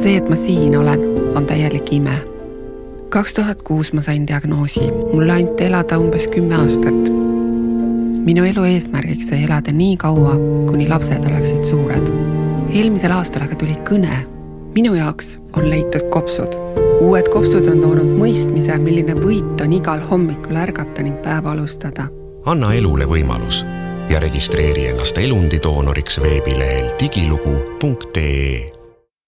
see, et ma siin olen, on täielik ime. kaks tuhat kuus ma sain diagnoosi, mulle anti elada umbes kümme aastat. minu elu eesmärgiks sai elada nii kaua, kuni lapsed oleksid suured. eelmisel aastal aga tuli kõne. minu jaoks on leitud kopsud. uued kopsud on toonud mõistmise, milline võit on igal hommikul ärgata ning päeva alustada. anna elule võimalus ja registreeri ennast elundidoonoriks veebilehel digilugu.ee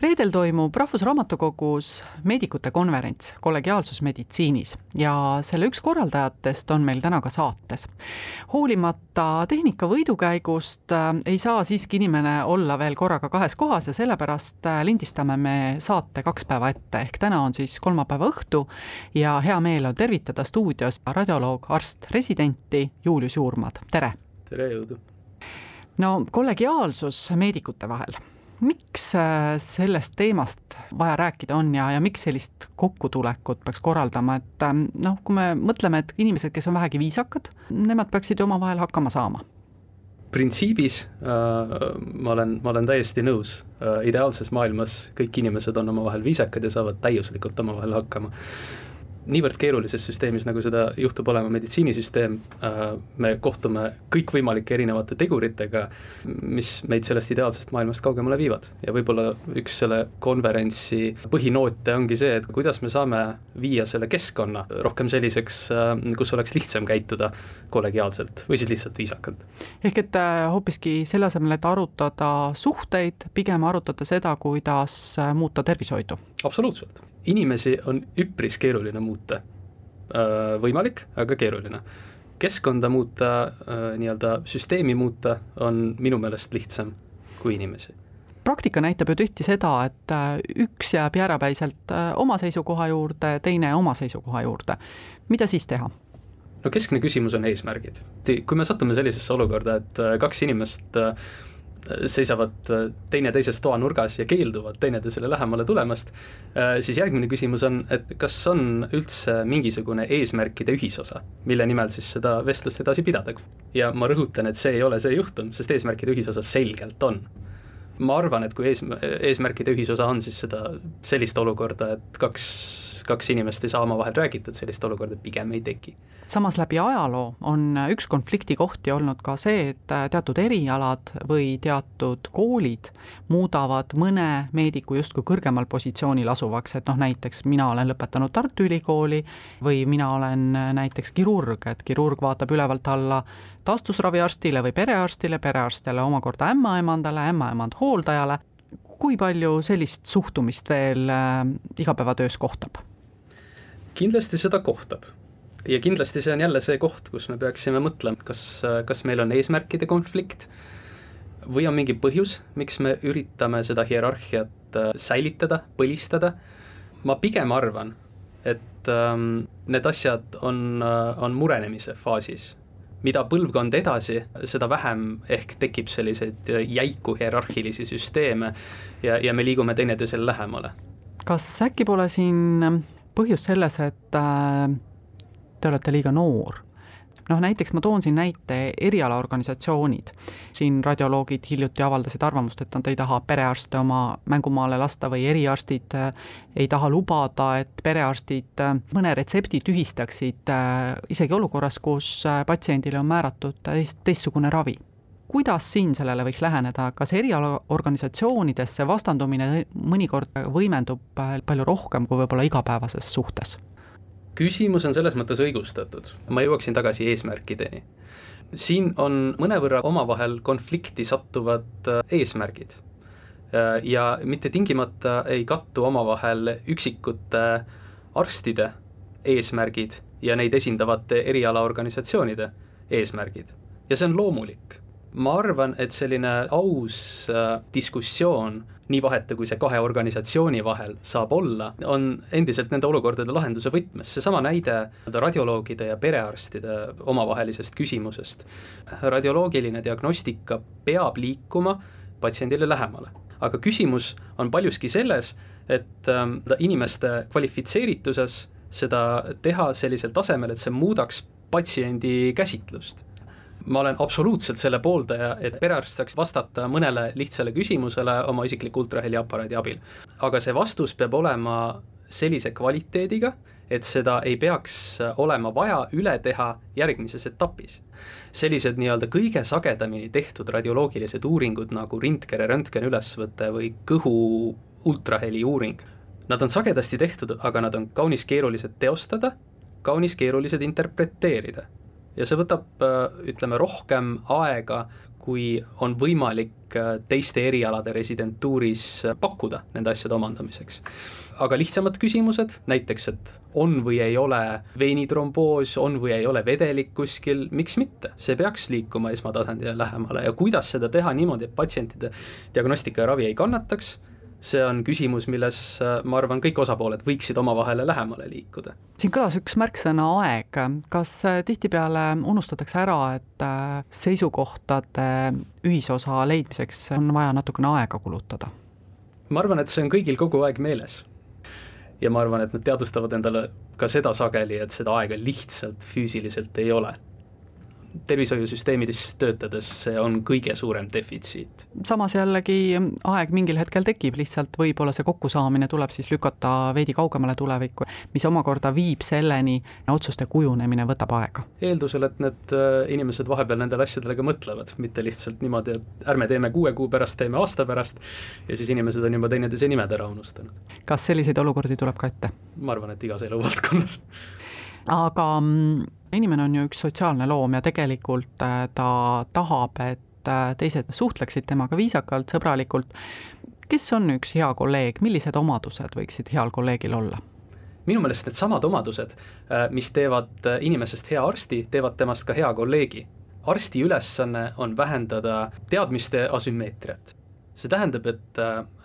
reedel toimub Rahvusraamatukogus meedikute konverents kollegiaalsus meditsiinis ja selle üks korraldajatest on meil täna ka saates. hoolimata tehnika võidukäigust äh, ei saa siiski inimene olla veel korraga kahes kohas ja sellepärast äh, lindistame me saate kaks päeva ette, ehk täna on siis kolmapäeva õhtu ja hea meel on tervitada stuudios radioloog, arst, residenti Julius Juurmaad, tere! tere, jõudu! no kollegiaalsus meedikute vahel miks äh, sellest teemast vaja rääkida on ja, ja miks sellist kokkutulekut peaks korraldama, et ähm, noh, kui me mõtleme, et inimesed, kes on vähegi viisakad, nemad peaksid ju omavahel hakkama saama? printsiibis äh, ma olen, ma olen täiesti nõus äh,, ideaalses maailmas kõik inimesed on omavahel viisakad ja saavad täiuslikult omavahel hakkama niivõrd keerulises süsteemis, nagu seda juhtub olema meditsiinisüsteem, äh, me kohtume kõikvõimalike erinevate teguritega, mis meid sellest ideaalsest maailmast kaugemale viivad. ja võib-olla üks selle konverentsi põhinoote ongi see, et kuidas me saame viia selle keskkonna rohkem selliseks, äh, kus oleks lihtsam käituda kollegiaalselt või siis lihtsalt viisakalt. ehk et äh, hoopiski selle asemel, et arutada suhteid, pigem arutada seda, kuidas muuta tervishoidu? absoluutselt inimesi on üpris keeruline muuta. Äh, võimalik, aga keeruline. keskkonda muuta, äh, nii-öelda süsteemi muuta on minu meelest lihtsam kui inimesi praktika näitab ju tihti seda, et äh, üks jääb jäärapäiselt oma seisukoha juurde, teine oma seisukoha juurde. mida siis teha? no keskne küsimus on eesmärgid. kui me satume sellisesse olukorda, et kaks inimest seisavad äh, teineteises toanurgas ja keelduvad teineteisele lähemale tulemast, äh, siis järgmine küsimus on, et kas on üldse mingisugune eesmärkide ühisosa, mille nimel siis seda vestlust edasi pidada. ja ma rõhutan, et see ei ole see juhtum, sest eesmärkide ühisosa selgelt on ma arvan, et kui ees, eesmärkide ühisosa on siis seda, sellist olukorda, et kaks, kaks inimest ei saa omavahel räägitud, sellist olukorda pigem ei teki. samas läbi ajaloo on üks konflikti kohti olnud ka see, et teatud erialad või teatud koolid muudavad mõne meediku justkui kõrgemal positsioonil asuvaks, et noh, näiteks mina olen lõpetanud Tartu Ülikooli või mina olen näiteks kirurg, et kirurg vaatab ülevalt alla taastusraviarstile või perearstile, perearstile omakorda ämmaemandale, ämmaemand hooldajale, kui palju sellist suhtumist veel äh, igapäevatöös kohtab? Kindlasti seda kohtab ja kindlasti see on jälle see koht, kus me peaksime mõtlema, kas, kas meil on eesmärkide konflikt või on mingi põhjus, miks me üritame seda hierarhiat äh, säilitada, põlistada. ma pigem arvan, et ähm, need asjad on äh,, on murenemise faasis mida põlvkond edasi, seda vähem ehk tekib selliseid jäiku hierarhilisi süsteeme ja, ja me liigume teineteisele lähemale. kas äkki pole siin põhjus selles, et äh, te olete liiga noor? noh, näiteks ma toon siin näite erialaorganisatsioonid. siin radioloogid hiljuti avaldasid arvamust, et nad ei taha perearste oma mängumaale lasta või eriarstid äh, ei taha lubada, et perearstid äh, mõne retsepti tühistaksid isegi olukorras, kus patsiendile on määratud teist, teistsugune ravi kuidas siin sellele võiks läheneda, kas erialaorganisatsioonidesse vastandumine mõnikord võimendub palju rohkem kui võib-olla igapäevases suhtes? küsimus on selles mõttes õigustatud, ma jõuaksin tagasi eesmärkideni. siin on mõnevõrra omavahel konflikti sattuvad äh, eesmärgid äh, ja mitte tingimata ei kattu omavahel üksikute arstide eesmärgid ja neid esindavate erialaorganisatsioonide eesmärgid. ja see on loomulik ma arvan, et selline aus äh, diskussioon nii vahetu, kui see kahe organisatsiooni vahel saab olla, on endiselt nende olukordade lahenduse võtmes, seesama näide radioloogide ja perearstide omavahelisest küsimusest. radioloogiline diagnostika peab liikuma patsiendile lähemale, aga küsimus on paljuski selles, et äh, inimeste kvalifitseerituses seda teha sellisel tasemel, et see muudaks patsiendi käsitlust ma olen absoluutselt selle pooldaja, et perearst saaks vastata mõnele lihtsale küsimusele oma isikliku ultraheliaparaadi abil. aga see vastus peab olema sellise kvaliteediga, et seda ei peaks olema vaja üle teha järgmises etapis. sellised nii-öelda kõige sagedamini tehtud radioloogilised uuringud nagu rindkere röntgenülesvõte või kõhu ultraheli uuring, nad on sagedasti tehtud, aga nad on kaunis keerulised teostada, kaunis keerulised interpreteerida ja see võtab, äh, ütleme, rohkem aega, kui on võimalik äh, teiste erialade residentuuris äh, pakkuda nende asjade omandamiseks. aga lihtsamad küsimused, näiteks et on või ei ole veenitromboos, on või ei ole vedelik kuskil, miks mitte, see peaks liikuma esmatasandile lähemale ja kuidas seda teha niimoodi, et patsientide diagnostika ja ravi ei kannataks see on küsimus, milles äh, ma arvan, kõik osapooled võiksid omavahele lähemale liikuda. siin kõlas üks märksõna aeg, kas äh, tihtipeale unustatakse ära, et äh, seisukohtade ühisosa leidmiseks on vaja natukene aega kulutada? ma arvan, et see on kõigil kogu aeg meeles. ja ma arvan, et nad teadvustavad endale ka seda sageli, et seda aega lihtsalt füüsiliselt ei ole tervishoiusüsteemides töötades see on kõige suurem defitsiit. samas jällegi aeg mingil hetkel tekib, lihtsalt võib-olla see kokkusaamine tuleb siis lükata veidi kaugemale tulevikku, mis omakorda viib selleni, otsuste kujunemine võtab aega. eeldusel, et need äh, inimesed vahepeal nendele asjadele ka mõtlevad, mitte lihtsalt niimoodi, et ärme teeme kuue kuu pärast, teeme aasta pärast ja siis inimesed on juba teineteise nimed ära unustanud. kas selliseid olukordi tuleb ka ette? ma arvan, et igas eluvaldkonnas aga mm, inimene on ju üks sotsiaalne loom ja tegelikult äh, ta tahab, et äh, teised suhtleksid temaga viisakalt, sõbralikult. kes on üks hea kolleeg, millised omadused võiksid heal kolleegil olla? minu meelest needsamad omadused, äh, mis teevad inimesest hea arsti, teevad temast ka hea kolleegi. arsti ülesanne on vähendada teadmiste asümmeetriat. see tähendab, et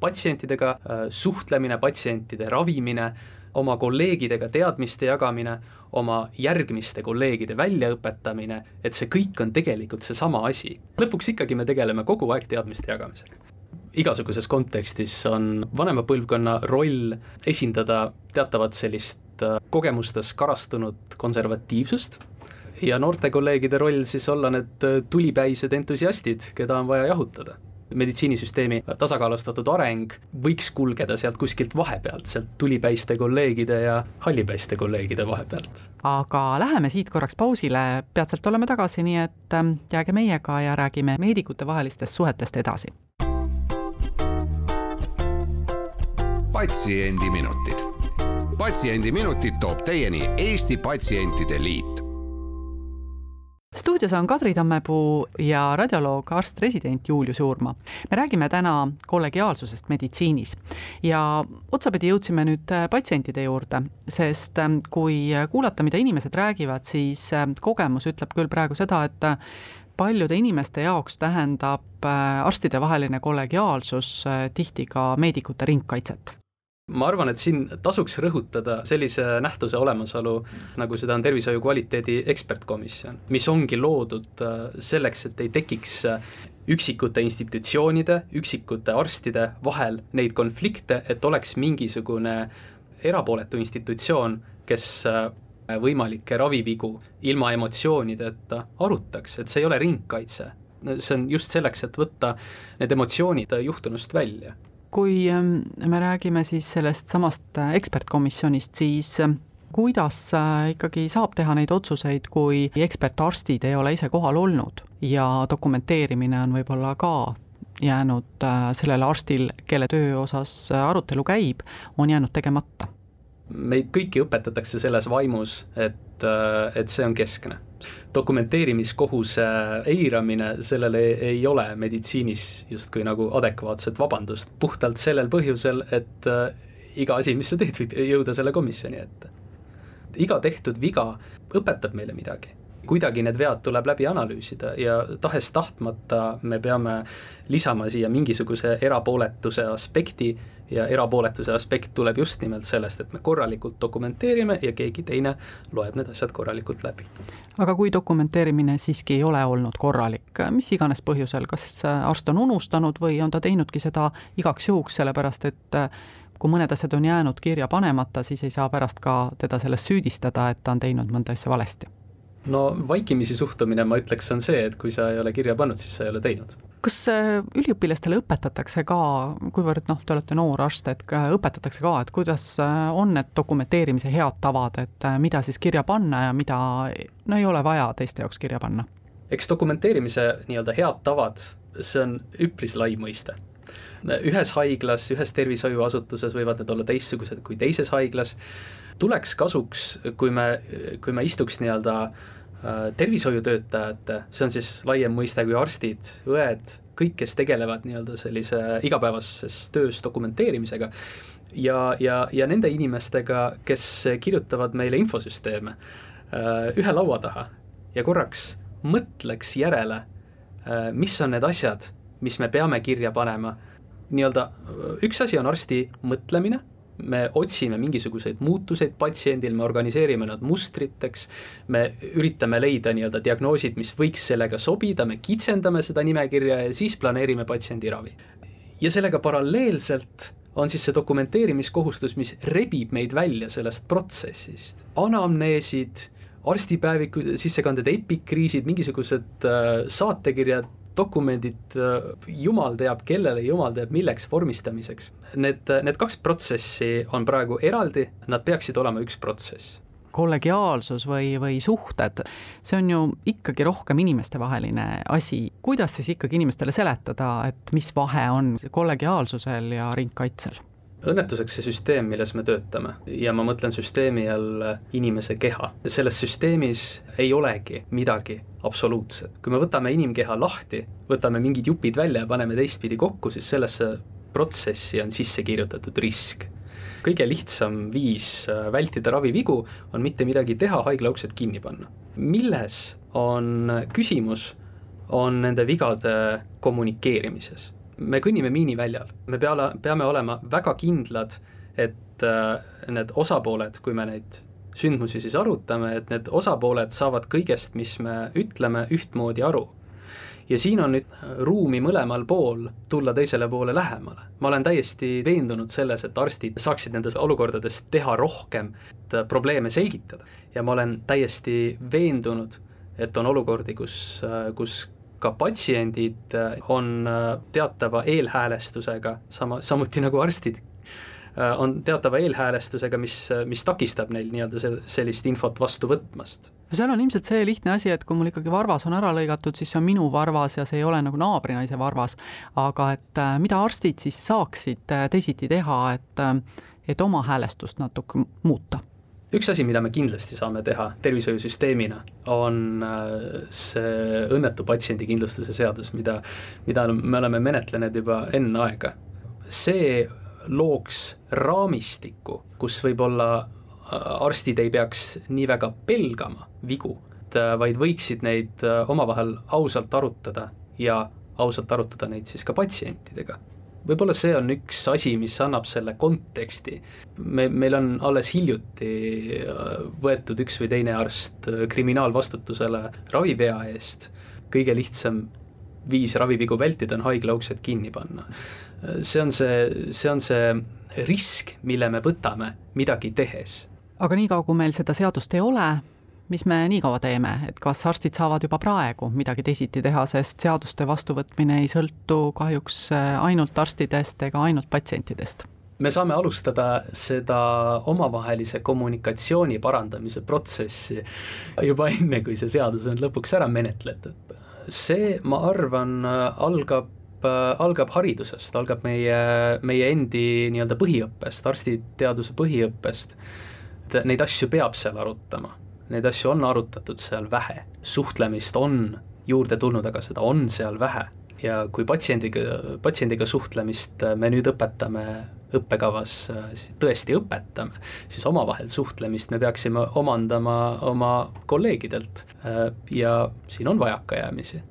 patsientidega suhtlemine, patsientide ravimine, oma kolleegidega teadmiste jagamine oma järgmiste kolleegide väljaõpetamine, et see kõik on tegelikult seesama asi. lõpuks ikkagi me tegeleme kogu aeg teadmiste jagamisega. igasuguses kontekstis on vanema põlvkonna roll esindada teatavat sellist äh, kogemustes karastunud konservatiivsust ja noorte kolleegide roll siis olla need äh, tulipäised entusiastid, keda on vaja jahutada meditsiinisüsteemi tasakaalustatud areng võiks kulgeda sealt kuskilt vahepealt, sealt tulipäiste kolleegide ja hallipäiste kolleegide vahepealt. aga läheme siit korraks pausile, peatselt oleme tagasi, nii et ähm, jääge meiega ja räägime meedikute vahelistest suhetest edasi. patsiendiminutid. patsiendiminutid toob teieni Eesti Patsientide Liit stuudios on Kadri Tammepuu ja radioloog, arst-resident Julius Uurma. me räägime täna kollegiaalsusest meditsiinis ja otsapidi jõudsime nüüd äh, patsientide juurde, sest ähm, kui kuulata, mida inimesed räägivad, siis äh, kogemus ütleb küll praegu seda, et äh, paljude inimeste jaoks tähendab arstidevaheline kollegiaalsus tihti ka meedikute ringkaitset ma arvan, et siin tasuks rõhutada sellise nähtuse olemasolu, nagu seda on tervishoiu kvaliteedi ekspertkomisjon, mis ongi loodud äh, selleks, et ei tekiks äh, üksikute institutsioonide, üksikute arstide vahel neid konflikte, et oleks mingisugune erapooletu institutsioon, kes äh, võimalikke ravivigu ilma emotsioonideta arutaks, et see ei ole ringkaitse. see on just selleks, et võtta need emotsioonid juhtunust välja kui ähm, me räägime siis sellest samast äh, ekspertkomisjonist, siis ähm, kuidas äh, ikkagi saab teha neid otsuseid, kui ekspertarstid ei ole ise kohal olnud ja dokumenteerimine on võib-olla ka jäänud äh, sellele arstil, kelle töö osas arutelu käib, on jäänud tegemata? Meid kõiki õpetatakse selles vaimus, et, et see on keskne dokumenteerimiskohuse eiramine, sellele ei ole meditsiinis justkui nagu adekvaatset vabandust, puhtalt sellel põhjusel, et äh, iga asi, mis sa teed, võib jõuda selle komisjoni ette. iga tehtud viga õpetab meile midagi. Kuidagi need vead tuleb läbi analüüsida ja tahes-tahtmata me peame lisama siia mingisuguse erapooletuse aspekti ja erapooletuse aspekt tuleb just nimelt sellest, et me korralikult dokumenteerime ja keegi teine loeb need asjad korralikult läbi. aga kui dokumenteerimine siiski ei ole olnud korralik, mis iganes põhjusel, kas arst on unustanud või on ta teinudki seda igaks juhuks, sellepärast et kui mõned asjad on jäänud kirja panemata, siis ei saa pärast ka teda selles süüdistada, et ta on teinud mõnda asja valesti no vaikimisi suhtumine, ma ütleks, on see, et kui sa ei ole kirja pannud, siis sa ei ole teinud. kas äh, üliõpilastele õpetatakse ka, kuivõrd noh, te olete noor arst, et õpetatakse ka, et kuidas äh, on need dokumenteerimise head tavad, et äh, mida siis kirja panna ja mida no ei ole vaja teiste jaoks kirja panna? eks dokumenteerimise nii-öelda head tavad, see on üpris lai mõiste ühes haiglas, ühes tervishoiuasutuses võivad need olla teistsugused kui teises haiglas, tuleks kasuks, kui me, kui me istuks nii-öelda Äh, tervishoiutöötajate, see on siis laiem mõiste kui arstid, õed, kõik, kes tegelevad nii-öelda sellise igapäevases töös dokumenteerimisega ja, ja, ja nende inimestega, kes kirjutavad meile infosüsteeme äh, ühe laua taha ja korraks mõtleks järele, äh, mis on need asjad, mis me peame kirja panema. nii-öelda üks asi on arsti mõtlemine me otsime mingisuguseid muutuseid patsiendil, me organiseerime nad mustriteks, me üritame leida nii-öelda diagnoosid, mis võiks sellega sobida, me kitsendame seda nimekirja ja siis planeerime patsiendi ravi. ja sellega paralleelselt on siis see dokumenteerimiskohustus, mis rebib meid välja sellest protsessist. anamneesid, arstipäeviku sissekanded, epikriisid, mingisugused äh, saatekirjad, dokumendid jumal teab kellele, jumal teab milleks vormistamiseks. Need, need kaks protsessi on praegu eraldi, nad peaksid olema üks protsess kollegiaalsus või, või suhted, see on ju ikkagi rohkem inimestevaheline asi. kuidas siis ikkagi inimestele seletada, et mis vahe on kollegiaalsusel ja ringkaitsel? Õnnetuseks see süsteem, milles me töötame ja ma mõtlen süsteemi all inimese keha. selles süsteemis ei olegi midagi absoluutset. kui me võtame inimkeha lahti, võtame mingid jupid välja ja paneme teistpidi kokku, siis sellesse protsessi on sisse kirjutatud risk. kõige lihtsam viis äh, vältida ravivigu on mitte midagi teha, haigla uksed kinni panna. milles on küsimus, on nende vigade kommunikeerimises me kõnnime miiniväljal, me peale, peame olema väga kindlad, et äh, need osapooled, kui me neid sündmusi siis arutame, et need osapooled saavad kõigest, mis me ütleme, ühtmoodi aru. ja siin on nüüd ruumi mõlemal pool tulla teisele poole lähemale. ma olen täiesti veendunud selles, et arstid saaksid nendes olukordades teha rohkem, et probleeme selgitada. ja ma olen täiesti veendunud, et on olukordi, kus, kus ka patsiendid äh, on äh, teatava eelhäälestusega, sama, samuti nagu arstid, äh, on teatava eelhäälestusega, mis, mis takistab neil nii-öelda sel-, sellist infot vastu võtmast no seal on ilmselt see lihtne asi, et kui mul ikkagi varvas on ära lõigatud, siis see on minu varvas ja see ei ole nagu naabrinaise varvas. aga et mida arstid siis saaksid teisiti teha, et, et oma häälestust natuke muuta üks asi, mida me kindlasti saame teha tervishoiusüsteemina, on äh, see õnnetu patsiendikindlustuse seadus, mida, mida me oleme menetlenud juba enne aega. see looks raamistiku, kus võib-olla äh, arstid ei peaks nii väga pelgama vigu, äh, vaid võiksid neid omavahel ausalt arutada ja ausalt arutada neid siis ka patsientidega võib-olla see on üks asi, mis annab selle konteksti. me, meil on alles hiljuti äh, võetud üks või teine arst äh, kriminaalvastutusele ravivea eest, kõige lihtsam viis ravivigu vältida on haigla uksed kinni panna. Äh, see on see, see on see risk, mille me võtame midagi tehes. aga niikaua, kui meil seda seadust ei ole, mis me nii kaua teeme, et kas arstid saavad juba praegu midagi teisiti teha, sest seaduste vastuvõtmine ei sõltu kahjuks äh, ainult arstidest ega ainult patsientidest? me saame alustada seda omavahelise kommunikatsiooni parandamise protsessi juba enne, kui see seadus on lõpuks ära menetletud. see, ma arvan, algab algab haridusest, algab meie, meie endi nii-öelda põhiõppest, arstiteaduse põhiõppest. Neid asju peab seal arutama neid asju on arutatud seal vähe, suhtlemist on juurde tulnud, aga seda on seal vähe. ja kui patsiendiga, patsiendiga suhtlemist me nüüd õpetame õppekavas tõesti õpetame, siis omavahel suhtlemist me peaksime omandama oma kolleegidelt. Ja siin on vajakajäämisi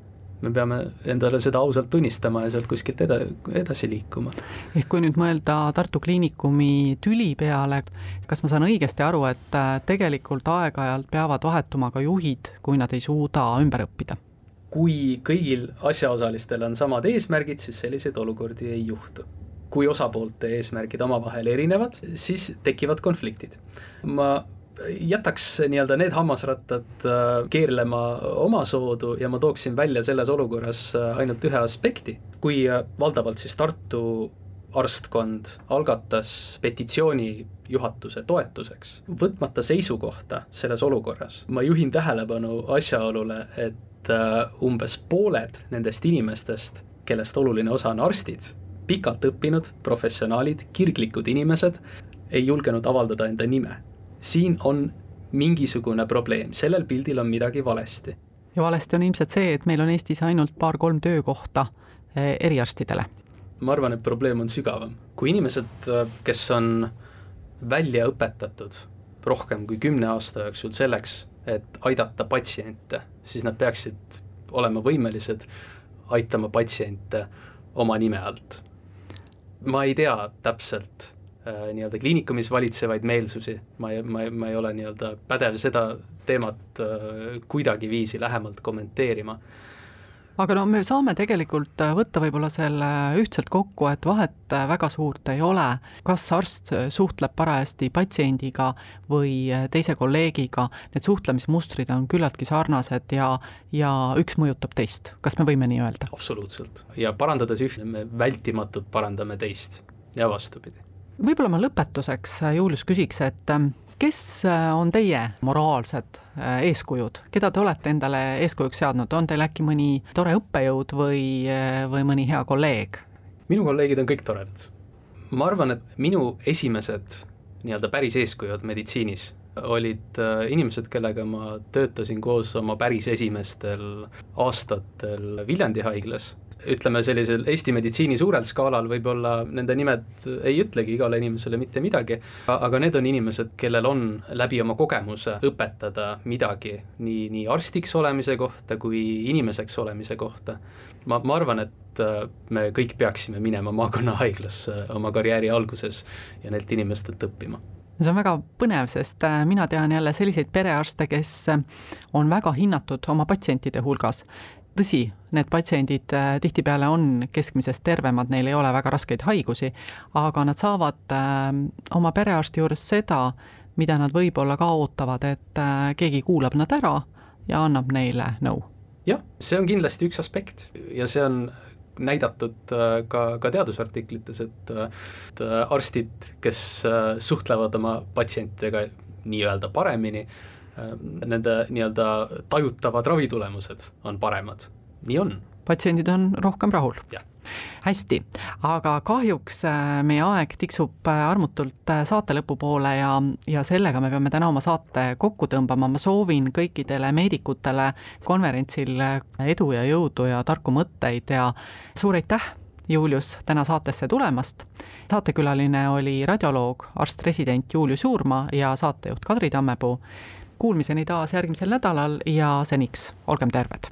me peame endale seda ausalt tunnistama ja sealt kuskilt eda-, edasi liikuma. ehk kui nüüd mõelda Tartu Kliinikumi tüli peale, kas ma saan õigesti aru, et äh, tegelikult aeg-ajalt peavad vahetuma ka juhid, kui nad ei suuda ümber õppida? kui kõigil asjaosalistel on samad eesmärgid, siis selliseid olukordi ei juhtu kui osapoolte eesmärgid omavahel erinevad, siis tekivad konfliktid. ma jätaks nii-öelda need hammasrattad äh, keerlema omasoodu ja ma tooksin välja selles olukorras äh, ainult ühe aspekti. kui äh, valdavalt siis Tartu arstkond algatas petitsiooni juhatuse toetuseks, võtmata seisukohta selles olukorras, ma juhin tähelepanu asjaolule, et umbes pooled nendest inimestest, kellest oluline osa on arstid, pikalt õppinud professionaalid, kirglikud inimesed, ei julgenud avaldada enda nime siin on mingisugune probleem, sellel pildil on midagi valesti. ja valesti on ilmselt see, et meil on Eestis ainult paar-kolm töökohta eh, eriarstidele. ma arvan, et probleem on sügavam. kui inimesed, eh, kes on välja õpetatud rohkem kui kümne aasta jooksul selleks, et aidata patsiente, siis nad peaksid olema võimelised aitama patsiente oma nime alt. ma ei tea täpselt nii-öelda kliinikumis valitsevaid meelsusi, ma ei, ma ei, ma ei ole nii-öelda pädev seda teemat äh, kuidagiviisi lähemalt kommenteerima. aga no me saame tegelikult äh, võtta võib-olla selle ühtselt kokku, et vahet väga suurt ei ole, kas arst suhtleb parajasti patsiendiga või teise kolleegiga, need suhtlemismustrid on küllaltki sarnased ja, ja üks mõjutab teist, kas me võime nii öelda? absoluutselt, ja parandades ühte, me vältimatult parandame teist. Ja vastupidi võib-olla ma lõpetuseks, äh, Julius, küsiks, et ähm, kes äh, on teie moraalsed äh, eeskujud, keda te olete endale eeskujuks seadnud, on teil äkki mõni tore õppejõud või, või mõni hea kolleeg? minu kolleegid on kõik toredad. ma arvan, et minu esimesed nii-öelda päris eeskujud meditsiinis olid inimesed, kellega ma töötasin koos oma päris esimestel aastatel Viljandi haiglas ütleme sellisel Eesti meditsiini suurel skaalal võib-olla nende nimed ei ütlegi igale inimesele mitte midagi, aga need on inimesed, kellel on läbi oma kogemuse õpetada midagi nii, nii arstiks olemise kohta kui inimeseks olemise kohta. ma, ma arvan, et äh, me kõik peaksime minema maakonnahaiglasse oma karjääri alguses ja neilt inimestelt õppima see on väga põnev, sest äh, mina tean jälle selliseid perearste, kes on väga hinnatud oma patsientide hulgas tõsi, need patsiendid äh, tihtipeale on keskmisest tervemad, neil ei ole väga raskeid haigusi, aga nad saavad äh, oma perearsti juures seda, mida nad võib-olla ka ootavad, et äh, keegi kuulab nad ära ja annab neile nõu. jah, see on kindlasti üks aspekt ja see on näidatud ka, ka teadusartiklites, et, et arstid, kes suhtlevad oma patsientidega nii-öelda paremini, Ehm, nende nii-öelda tajutavad ravitulemused on paremad, nii on. patsiendid on rohkem rahul? Hästi, aga kahjuks äh, meie aeg tiksub äh, armutult äh, saate lõpupoole ja, ja sellega me peame täna oma saate kokku tõmbama, ma soovin kõikidele meedikutele konverentsil edu ja jõudu ja tarku mõtteid ja suur aitäh Julius, täna saatesse tulemast. saatekülaline oli radioloog, arst-resident Julius Juurma ja saatejuht Kadri Tammepuu kuulmiseni taas järgmisel nädalal ja seniks olgem terved.